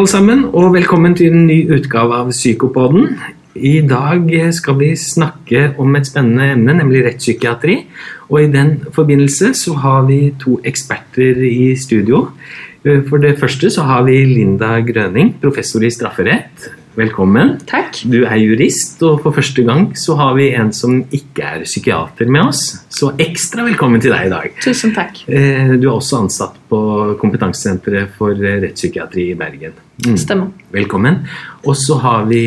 alle sammen, og velkommen til en ny utgave av Psykopoden. I dag skal vi snakke om et spennende emne, nemlig rettspsykiatri. Og i den forbindelse så har vi to eksperter i studio. For det første så har vi Linda Grøning, professor i strafferett. Velkommen. Takk. Du er jurist, og for første gang så har vi en som ikke er psykiater med oss. Så ekstra velkommen til deg i dag. Tusen takk. Eh, du er også ansatt på Kompetansesenteret for rettspsykiatri i Bergen. Mm. Stemmer. Velkommen. Og så har vi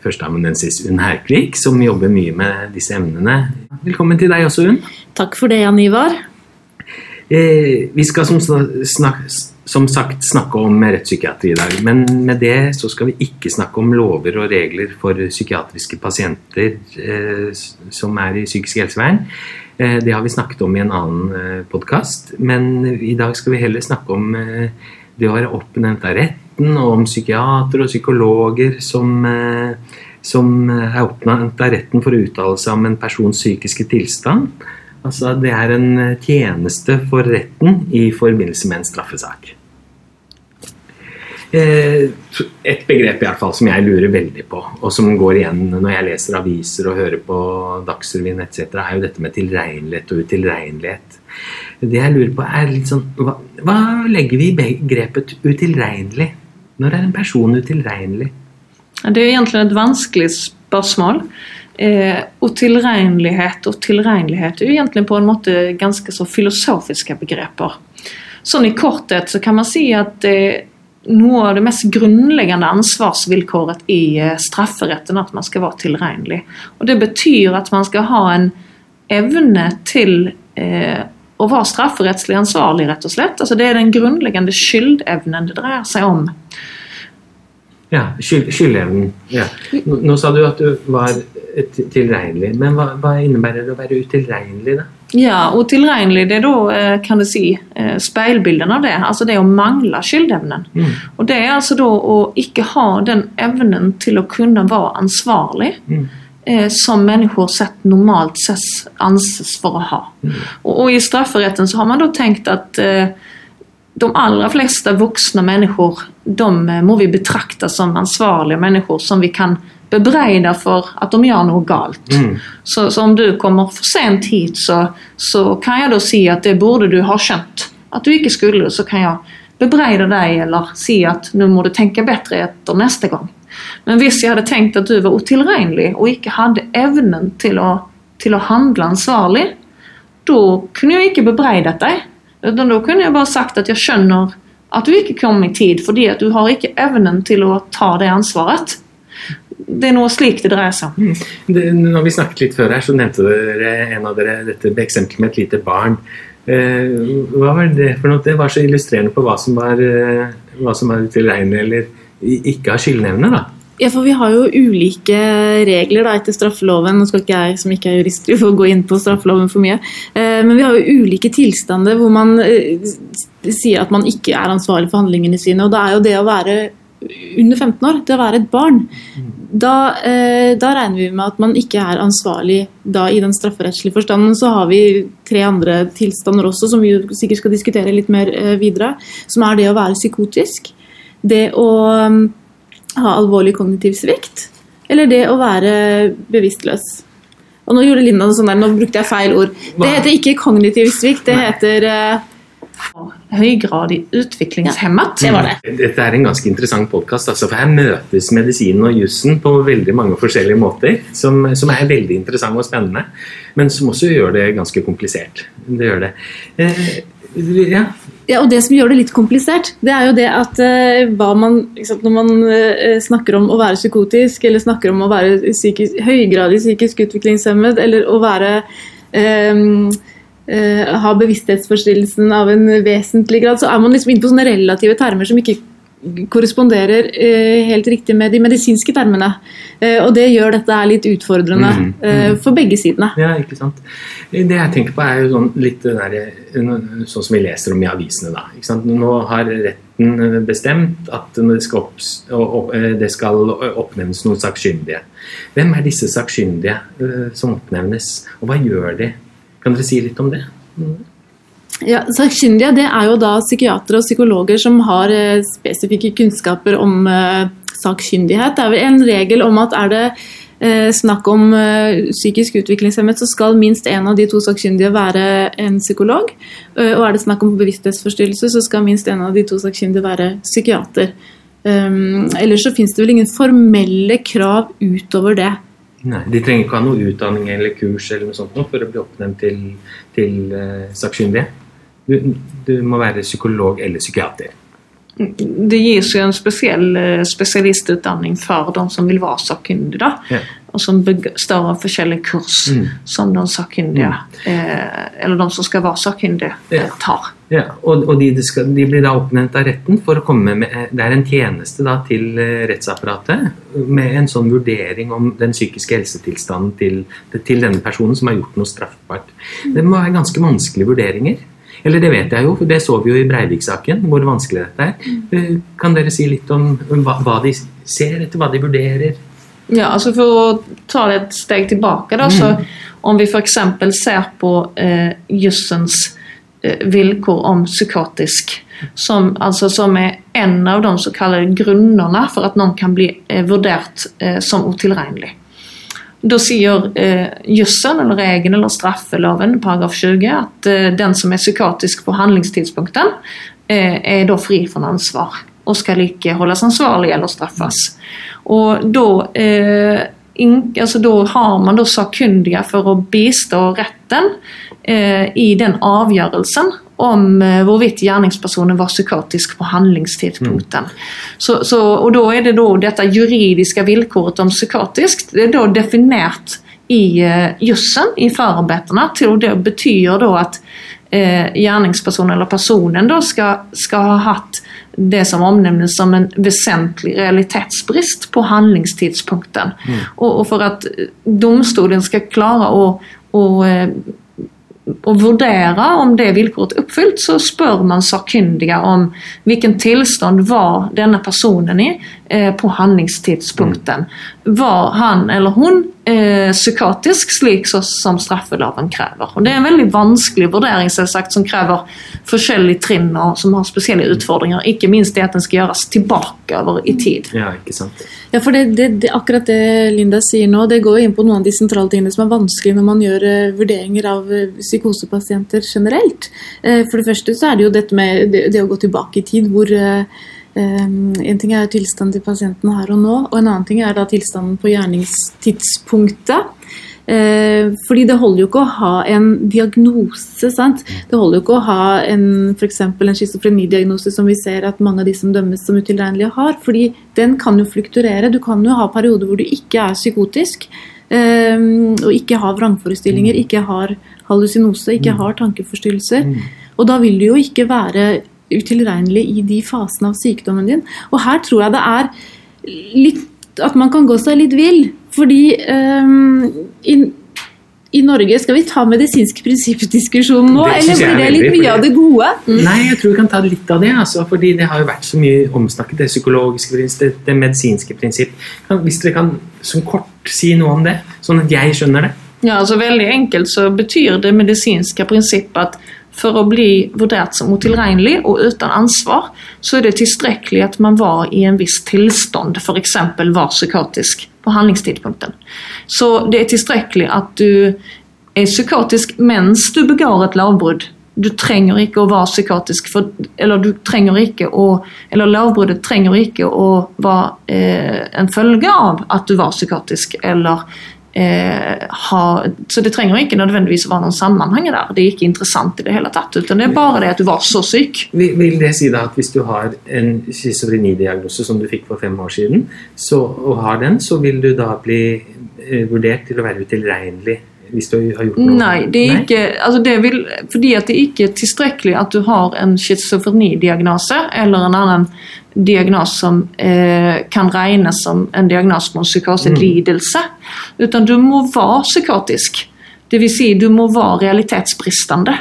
førsteamanuensis Unn Herkvik, som jobber mye med disse emnene. Velkommen til deg også, Unn. Takk for det, Jan Ivar. Eh, vi skal som, snak, som, sagt snakke om rettspsykiatri i dag, men med det så skal vi ikke snakke om lover og regler for psykiatriske pasienter eh, som er i psykisk helsevern. Eh, det har vi snakket om i en annen eh, podkast, men i dag skal vi heller snakke om eh, det å være oppnevnt av retten, og om psykiatere og psykologer som, eh, som er oppnevnt av retten for å uttale seg om en persons psykiske tilstand. Altså, det er en tjeneste for retten i forbindelse med en straffesak. Eh, et begrep i hvert fall som jeg lurer veldig på, og som går igjen når jeg leser aviser og hører på Dagsrevyen etc., er jo dette med tilregnelighet og utilregnelighet. Det jeg lurer på er litt sånn Hva, hva legger vi i begrepet utilregnelig? Når er en person utilregnelig? Det er egentlig et vanskelig spørsmål. Eh, utilregnelighet og tilregnelighet er jo egentlig på en måte ganske så filosofiske begreper. Sånn i korthet så kan man si at eh, noe av det mest grunnleggende ansvarsvilkåret i eh, strafferetten at man skal være tilregnelig. Og Det betyr at man skal ha en evne til eh, å være strafferettslig ansvarlig, rett og slett. Altså Det er den grunnleggende skyldevnen det dreier seg om. Ja, skyld, skyldevnen. Ja. Nå, nå, sa du at du var tilregnelig, men hva, hva innebærer det å være utilregnelig, da? Ja, og tilregnelig det er da, eh, kan du si, eh, speilbildene av det. Altså det å mangle skyldevnen. Mm. Og det er altså da å ikke ha den evnen til å kunne være ansvarlig. Mm. Eh, som mennesker sett normalt sett anses for å ha. Mm. Og, og, i strafferetten så har man da tenkt at eh, de aller fleste voksne mennesker de må vi betrakte som ansvarlige mennesker som vi kan bebreide for at de gjør noe galt. Mm. Så, så, om du kommer for sent hit, så, så, kan jeg da si at det burde du ha skjønt. At du ikke skulle. Så kan jeg bebreide deg eller si at nå må du tenke bedre etter neste gang. Men hvis jeg hadde tenkt at du var utilregnelig og ikke hadde evnen til å, til å handle ansvarlig, da kunne jeg ikke bebreidet deg. Da kunne jeg bare sagt at jeg skjønner at du ikke kom i tid fordi at du har ikke evnen til å ta det ansvaret det er noe slik det dreier seg om. Mm. Når vi snakket litt før her, så nevnte dere en av dere dette eksempelet med et lite barn. Eh, hva var det for noe? Det var så illustrerende på hva som var, eh, hva som var utilregnelig eller ikke har skyldnevne. da. Ja, for Vi har jo ulike regler da, etter straffeloven. Nå skal ikke jeg som ikke er jurist få gå inn på straffeloven for mye. Eh, men vi har jo ulike tilstander hvor man sier at man ikke er ansvarlig for handlingene sine. og Da er jo det å være under 15 år, det å være et barn, da, eh, da, regner vi med at man ikke er ansvarlig da, i den strafferettslige forstanden. Så har vi tre andre tilstander også, som vi sikkert skal diskutere litt mer eh, videre. Som er det å være psykotisk, det å um, ha alvorlig kognitiv svikt, eller det å være bevisstløs. Og nå gjorde Linda noe sånn der, nå brukte jeg feil ord. Det heter ikke kognitiv svikt, det heter eh, høygradig utviklingshemmet. Det var det. Mm. Dette er en ganske interessant podkast. Altså, for her møtes medisinen og jussen på veldig mange forskjellige måter. Som, som, er veldig interessant og spennende, men som også gjør det ganske komplisert. Det gjør det. Eh, ja. ja. og Det som gjør det litt komplisert, det er jo det at uh, man, liksom, når man eh, snakker om å være psykotisk, eller snakker om å være psykisk, høygradig psykisk utviklingshemmet, eller å være um, uh, har bevissthetsforstyrrelsen av en vesentlig grad, så er man liksom inne på sånne relative termer som ikke korresponderer uh, helt riktig med de medisinske termene. Uh, og det gjør dette her litt utfordrende mm, mm. for begge sidene. Ja, ikke sant. Det jeg tenker på er jo sånn litt der, sånn som vi leser om i avisene. da. Ikke sant? Nå har retten bestemt at det skal, opp, det skal oppnevnes noen sakkyndige. Hvem er disse sakkyndige som oppnevnes, og hva gjør de? Kan dere si litt om det? Ja, Sakkyndige det er jo da psykiatere og psykologer som har eh, spesifikke kunnskaper om eh, sakkyndighet. Det er vel en regel om at er det eh, snakk om eh, psykisk utviklingshemmet, så skal minst en av de to sakkyndige være en psykolog. Eh, og er det snakk om bevissthetsforstyrrelse, så skal minst en av de to sakkyndige være psykiater. Um, ellers så finnes det vel ingen formelle krav utover det. Nei, De trenger ikke ha noe utdanning eller kurs eller noe sånt for å bli oppnevnt til, til uh, sakkyndige. Du, du må være psykolog eller psykiater. Det gis jo en spesiell eh, spesialistutdanning for de som vil være sakkyndige. Ja. Og som består av forskjellige kurs Mm. som de sakkyndige, eh, eller de som skal være sakkyndige, Ja. eh, tar. Ja, og, og de, de, blir da oppnevnt av retten for å komme med eh, Det er en tjeneste da til eh, rettsapparatet med en sånn vurdering om den psykiske helsetilstanden til, til denne personen som har gjort noe straffbart. Det må være ganske vanskelige vurderinger. Eller det vet jeg jo, for det så vi jo i Breivik-saken, hvor vanskelig dette er. Eh, Kan dere si litt om hva, hva de ser etter, hva de vurderer? Ja, altså For å ta det et steg tilbake, da, så om vi f.eks. ser på eh, jussens eh, vilkår om psykotisk, som, altså, som er en av de såkalte grunnene for at noen kan bli eh, vurdert eh, som utilregnelig. Da sier eh, jussen, eller regelen eller straffeloven, paragraf 20, at eh, den som er psykotisk på handlingstidspunktet, eh, er da fri fra ansvar og skal ikke holdes ansvarlig eller straffes. Og da, eh, inn, altså da har man da sakkyndige for å bistå retten eh, i den avgjørelsen om eh, hvorvidt gjerningspersonen var psykotisk på handlingstidspunktet. Så, så, og da er det da dette juridiske vilkåret om psykotisk, det er da definert i eh, jussen, i forarbeidene, det betyr da at eh, gjerningspersonen eller personen da skal, skal ha hatt det som omnevnes som en vesentlig realitetsbrist på handlingstidspunktet. Og, og for at domstolen skal klare å, å eh, å vurdere om det vilkåret er oppfylt, så spør man sakkyndige om hvilken tilstand var denne personen i eh, på handlingstidspunkten. Var han eller hun eh, psykotisk, slik så, som straffeloven krever? Og Det er en veldig vanskelig vurdering selvsagt, som krever forskjellige trinn og som har spesielle utfordringer. Ikke minst det at den skal gjøres tilbake over i tid. Ja, ikke sant? Ja, for det, det, det, akkurat det Linda sier nå, det går inn på noen av de sentrale tingene som er vanskelig når man gjør eh, vurderinger av eh, psykosepasienter generelt. Eh, for det første så er det jo dette med det, det å gå tilbake i tid, hvor eh, eh, en ting er tilstanden til pasienten her og nå, og en annen ting er da tilstanden på gjerningstidspunktet. Eh, fordi det holder jo ikke å ha en diagnose. sant? Det holder jo ikke å ha en, for en schizofrenidiagnose som vi ser at mange av de som dømmes som utilregnelige har. fordi den kan jo flukturere. Du kan jo ha perioder hvor du ikke er psykotisk. eh, og ikke har vrangforestillinger, ikke har hallusinose, ikke har tankeforstyrrelser. Og da vil du jo ikke være utilregnelig i de fasene av sykdommen din. Og her tror jeg det er litt at man kan gå seg litt vill. Fordi um, i, i Norge Skal vi ta medisinsk prinsippdiskusjon nå, eller er blir det litt mye av det gode? Nei, jeg tror vi kan ta litt av det. Altså, fordi det har jo vært så mye omsnakket. Det psykologiske prinsipp, det, det medisinske prinsipp. Kan, hvis dere kan som kort si noe om det, sånn at jeg skjønner det. Ja, altså Veldig enkelt så betyr det medisinske prinsippet at for å bli vurdert som utilregnelig og uten ansvar, så er det tilstrekkelig at man var i en viss tilstand, f.eks. var psykotisk på handlingstidpunkten. Så det er tilstrekkelig at du er psykotisk mens du begår et lovbrudd. Du trenger ikke å være psykotisk, for, eller du trenger ikke å Eller lovbruddet trenger ikke å være eh, en følge av at du var psykotisk, eller eh, ha, Så det trenger ikke nødvendigvis være noen sammenheng der. Det er ikke interessant i det hele tatt. Utan det er bare det at du var så syk. Vil, vil det si da at hvis du har en schizofrenidiagnose som du fikk for fem år siden, så, og har den, så vil du da bli eh, vurdert til å være utilregnelig hvis du har gjort noe Nei, det er ikke, altså det vil, fordi at det ikke er tilstrekkelig at du har en schizofrenidiagnose eller en annen diagnose som eh, kan regnes som en diagnose på en psykoselidelse. Utan du må være psykotisk. Det vil si, du må være realitetsbristende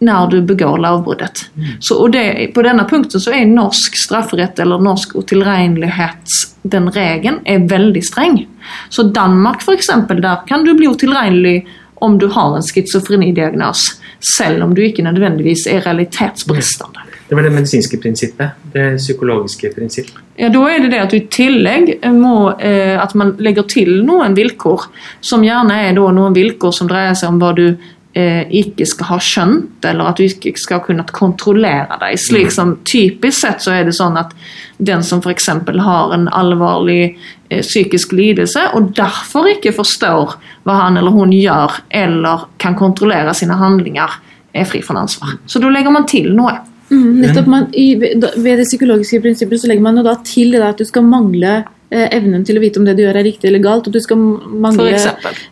når du begår lovbruddet. Så, og det, på denne punkten så er norsk strafferett eller norsk utilregnelighet den regelen er veldig streng. Så Danmark eksempel, der kan du bli utilregnelig om du har en schizofrenidiagnos, selv om du ikke nødvendigvis er realitetsbristende. Det var det medisinske prinsippet. Det psykologiske prinsipp. Ja, Da er det det at du i tillegg må eh, at man legger til noen vilkår, som gjerne er noen vilkår som dreier seg om hva du eh, ikke skal ha skjønt, eller at du ikke skal kunne kontrollere deg. Slik som Typisk sett så er det sånn at den som f.eks. har en alvorlig eh, psykisk lidelse, og derfor ikke forstår hva han eller hun gjør, eller kan kontrollere sine handlinger, er fri for ansvar. Så da legger man til noe. Mm, nettopp man, i, da- Ved det psykologiske prinsippet så legger man jo da til da, at du skal mangle eh, evnen til å vite om det du gjør er riktig eller galt. At du skal mangle,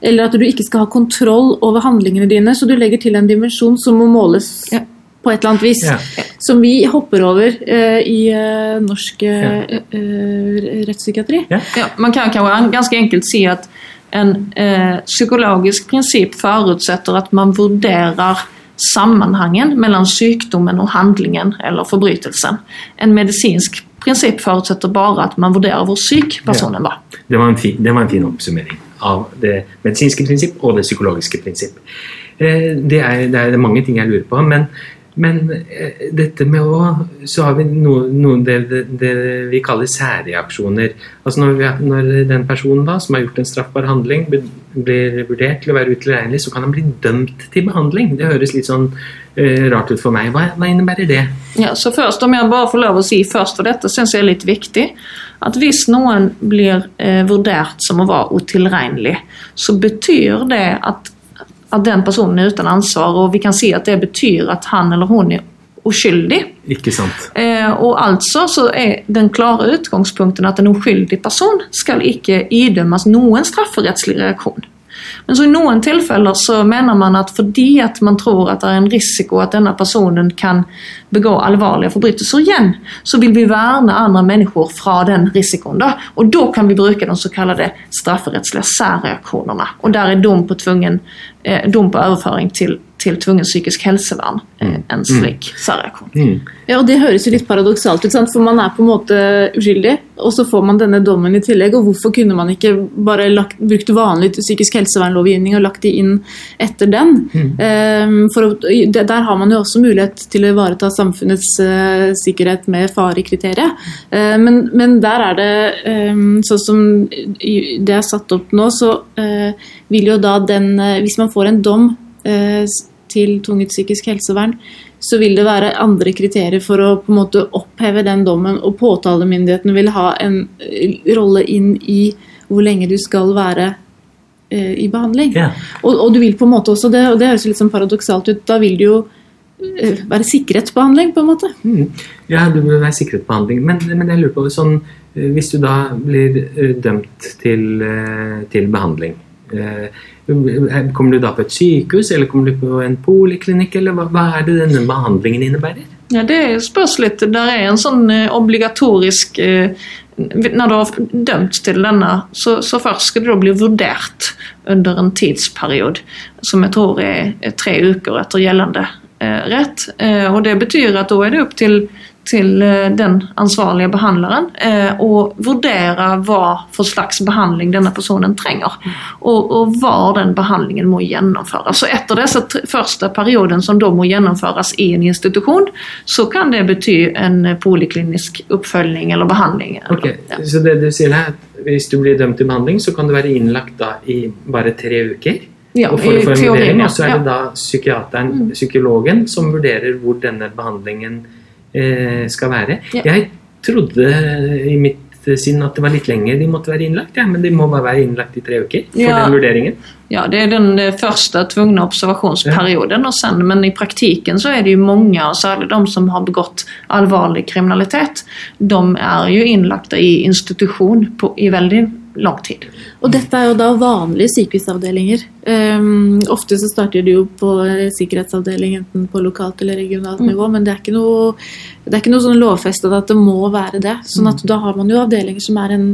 eller at du ikke skal ha kontroll over handlingene dine. Så du legger til en dimensjon som må måles Ja. på et eller annet vis. Ja. Som vi hopper over eh, i eh, norsk eh, eh, rettspsykiatri. Ja. Ja, man kan kanskje ganske enkelt si at en eh, psykologisk prinsipp forutsetter at man vurderer sammenhengen mellom sykdommen og handlingen eller forbrytelsen. En medisinsk prinsipp forutsetter bare at man vurderer hvor syk personen var. Det var en fin, det var en fin oppsummering av det medisinske prinsipp og det psykologiske prinsipp. Eh, Det er, det er mange ting jeg lurer på, men, men eh, dette med å Så har vi noe, noen det, det, det vi kaller særreaksjoner. Altså når, vi, når den personen da, som har gjort en straffbar handling, blir vurdert til å være utilregnelig, så kan han bli dømt til behandling. Det høres litt sånn uh, rart ut for meg. Hva, hva innebærer det? Ja, så først, Om jeg bare får lov å si først, for dette syns jeg er litt viktig, at hvis noen blir eh, vurdert som å være utilregnelig, så betyr det at, at den personen er uten ansvar, og vi kan se at det betyr at han eller hun er uskyldig. Ikke sant? Eh, og altså så er den klare utgangspunkten at en uskyldig person skal ikke idømmes noen strafferettslig reaksjon. Men så i noen tilfeller så mener man at fordi at man tror at det er en risiko at denne personen kan begå alvorlige forbrytelser igjen, så vil vi verne andre mennesker fra den risikoen. da. Og da kan vi bruke de såkalte strafferettslige særreaksjonene. Og der er dom på, tvungen, eh, dom på overføring til, til tvungen psykisk helsevern Mm. en slik særreaksjon. Mm. Ja, og Det høres jo litt paradoksalt ut, sant? for man er på en måte uskyldig, og så får man denne dommen i tillegg. og Hvorfor kunne man ikke bare lagt, brukt vanlig psykisk helsevernlovgivning og lagt de inn etter den? Ehm, for å, Der har man jo også mulighet til å ivareta samfunnets uh, sikkerhet med farekriteriet. Uh, men, men der er det um, sånn som det er satt opp nå, så uh, vil jo da den eh, Hvis man får en dom eh, til tvunget psykisk helsevern, så vil det være andre kriterier for å på en måte oppheve den dommen, og påtalemyndigheten vil ha en eh, rolle inn i hvor lenge du skal være eh, i behandling. Ja. Og, og du vil på en måte også, det, og det høres litt sånn paradoksalt ut, da vil du jo eh, være sikret behandling, på en måte. Mm. Ja, du vil være sikret behandling. Men, men jeg lurer på sånn eh, Hvis du da blir eh, dømt til, eh, til behandling eh, Kommer du da på et sykehus, eller kommer du på en poliklinikk, eller hva, hva er det denne behandlingen innebærer? Ja, det spørs litt. Det er en sånn eh, obligatorisk eh, Når du har dømt til denne, så, så først skal du da bli vurdert under en tidsperiode, som jeg tror er tre uker etter gjeldende eh, rett. Eh, og det betyr at da er det opp til, til eh, den ansvarlige behandleren og å vurdere hva for slags behandling denne personen trenger, og, og hvor den behandlingen må gjennomføres. Så etter disse første perioden som da må gjennomføres i en institusjon, så kan det bety en poliklinisk oppfølging eller behandling. eller- Ok, ja. Så det du sier er at hvis du blir dømt til behandling, så kan du være innlagt da i bare tre uker? Ja, og teorien, og så er det da psykiateren, psykologen, som vurderer hvor denne behandlingen eh, skal være. Ja. Jeg trodde i mitt sinn at det var litt lenger de måtte være innlagt, ja, men de må bare være innlagt i tre uker for Ja. den vurderingen. Ja, det er den eh, første tvungne observasjonsperioden. Sen, men i praktiken så er det jo mange, og særlig de som har begått alvorlig kriminalitet, de er jo innlagt i institusjon på, i veldig lang tid. Og dette er jo da vanlige sykehusavdelinger. Um, ofte så starter de jo på sikkerhetsavdeling enten på lokalt eller regionalt nivå, men det er ikke noe, det er ikke noe sånn lovfestet at det må være det. Sånn at da har man jo avdelinger som er en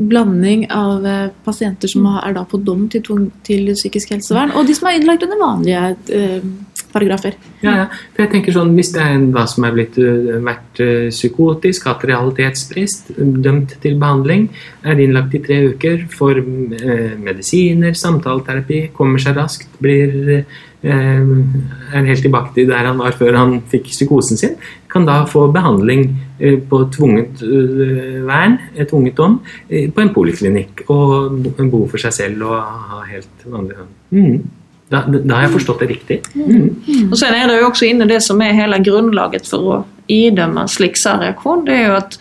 blanding av eh, pasienter som er da på dom til, til psykisk helsevern, og de som er innlagt under vanlige eh, paragrafer. Ja, ja. For jeg tenker sånn, Hvis det er en hva som er blitt uh, vært uh, psykotisk, hatt realitetsbrist, dømt til behandling, er innlagt i tre uker, får eh, medisiner, samtaleterapi, kommer seg raskt, blir er helt tilbake til der han var før han fikk psykosen sin, kan da få behandling på tvunget vern, tvunget om, på en poliklinikk og bo for seg selv og ha helt vanlig mm. Da, da, har jeg forstått det riktig. Mm. Og Sen er det jo også inne det som er hele grunnlaget for å idømme slik særreaksjon. Det er jo at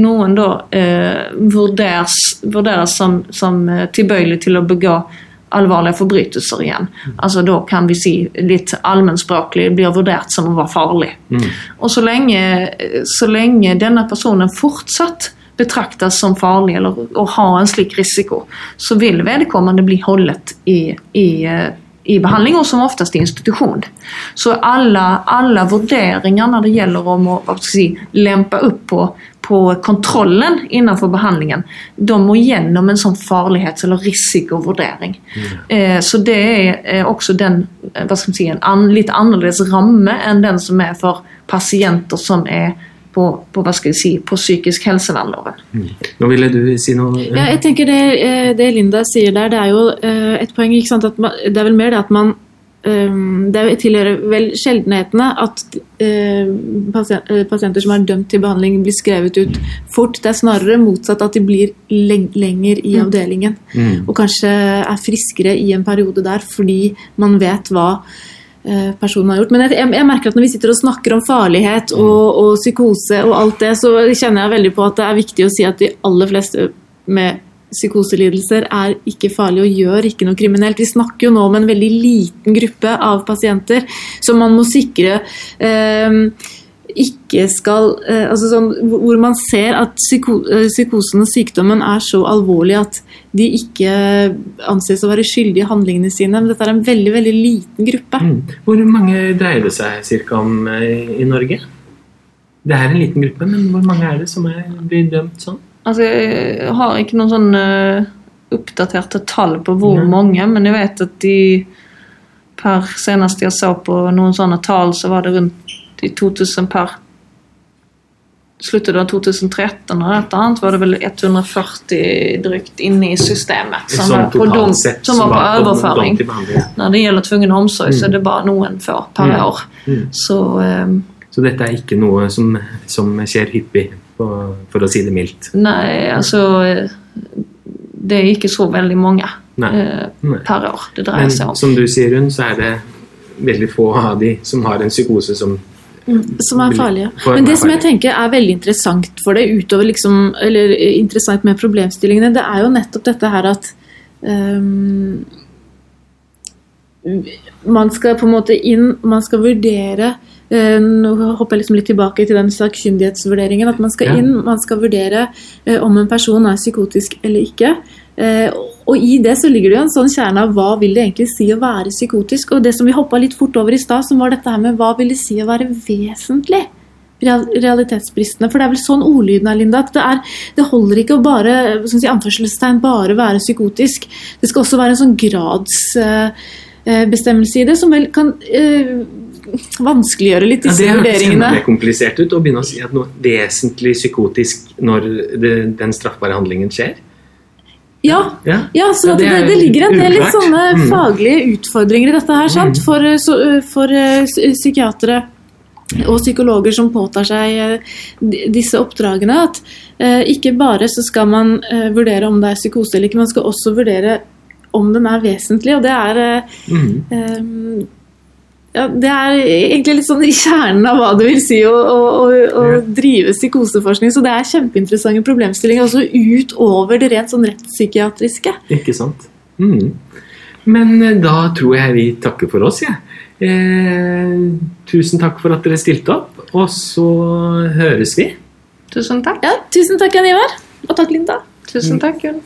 noen da eh, vurderes, vurderes som, som eh, tilbøyelig til å begå alvorlige forbrytelser igjen. Altså Da kan vi si litt allmennspråklig blir vurdert som å være farlig. Mm. Og så lenge, så lenge denne personen fortsatt betraktes som farlig eller å ha en slik risiko, så vil vedkommende bli holdt i, i eh, i behandling, og som oftest i institusjon. Så alle, alle vurderinger når det gjelder om å si, lempe opp på, på, kontrollen innenfor behandlingen, de må gjennom en sånn farlighets- eller risikovurdering. Mm. Eh, så det er eh, også den, eh, hva skal si, en an, litt annerledes ramme enn den som er for pasienter som er på, på, hva skal jeg si, på psykisk helsevernloven. Mm. Nå ville du si noe? Ja, jeg tenker det, eh, det, Linda sier der, det er jo eh, et poeng. ikke sant, man, Det er vel mer det at man ehm, det tilhører vel sjeldenhetene at eh, pasienter som er dømt til behandling, blir skrevet ut fort. Det er snarere motsatt at de blir lenger i mm. avdelingen. Mm. Og kanskje er friskere i en periode der fordi man vet hva Eh, personen har gjort. Men jeg, jeg, merker at når vi sitter og snakker om farlighet og, og, psykose og alt det, så kjenner jeg veldig på at det er viktig å si at de aller fleste med psykoselidelser er ikke farlige og gjør ikke noe kriminelt. Vi snakker jo nå om en veldig liten gruppe av pasienter som man må sikre eh, ikke skal eh, altså sånn, Hvor man ser at psyko, eh, psykosen og sykdommen er så alvorlig at de ikke anses å være skyldige i handlingene sine. Men dette er en veldig veldig liten gruppe. Mm. Hvor mange dreier det seg cirka om eh, i Norge? Det er en liten gruppe, men hvor mange er det som er, blir dømt sånn? Altså, Jeg har ikke noen sånn uh, oppdaterte tall på hvor ja. mange, men jeg vet at de per senest jeg så på noen sånne tall, så var det rundt i 2000 per sluttet av 2013 og dette annet var det vel 140 drygt inne i systemet. Som, som, var, på dom, som var på overføring. Når det gjelder tvungen omsorg, mm. så er det bare noen få per mm. år. Mm. Så, um, så, dette er ikke noe som, som skjer hyppig, på, for å si det mildt? Nei, altså Det er ikke så veldig mange uh, per år det dreier Men, seg om. Som du sier, Rund, så er det veldig få av de som har en psykose som som er farlige. Men det som jeg tenker er veldig interessant for det, utover liksom, eller interessant med problemstillingene, det er jo nettopp dette her at um, man skal på en måte inn Man skal vurdere uh, Nå hopper jeg liksom litt tilbake til den sakkyndighetsvurderingen. At man skal inn, man skal vurdere uh, om en person er psykotisk eller ikke. Uh, og i det så ligger det jo en sånn kjerne av hva vil det egentlig si å være psykotisk. Og det som vi hoppa litt fort over i stad, som var dette her med hva vil det si å være vesentlig realitetsbristende. For det er vel sånn ordlyden er, Linda, at det, er, det holder ikke å bare si, anførselstegn, bare være psykotisk. Det skal også være en sånn gradsbestemmelse i det, som vel kan uh, vanskeliggjøre litt disse ja, det vurderingene. Det høres komplisert ut å begynne å si at noe vesentlig psykotisk når det, den straffbare handlingen skjer. Ja, ja. så det, det, det, ligger en del litt sånne mm. faglige utfordringer i dette her, sant? Mm. For, så, for psykiatere og psykologer som påtar seg disse oppdragene. At eh, ikke bare så skal man eh, vurdere om det er psykose eller ikke, man skal også vurdere om den er vesentlig. Og det er mm. mm ja, det er egentlig litt sånn i kjernen av hva det vil si å, å, å, å drive psykoseforskning. Så det er kjempeinteressante problemstillinger også utover det rent sånn rettspsykiatriske. Ikke sant. Mm. Men eh, da tror jeg vi takker for oss, jeg. Ja. Eh, tusen takk for at dere stilte opp, og så høres vi. Tusen takk. Ja, tusen takk, Jan Ivar. Og takk, Linda. Tusen takk, Gunn.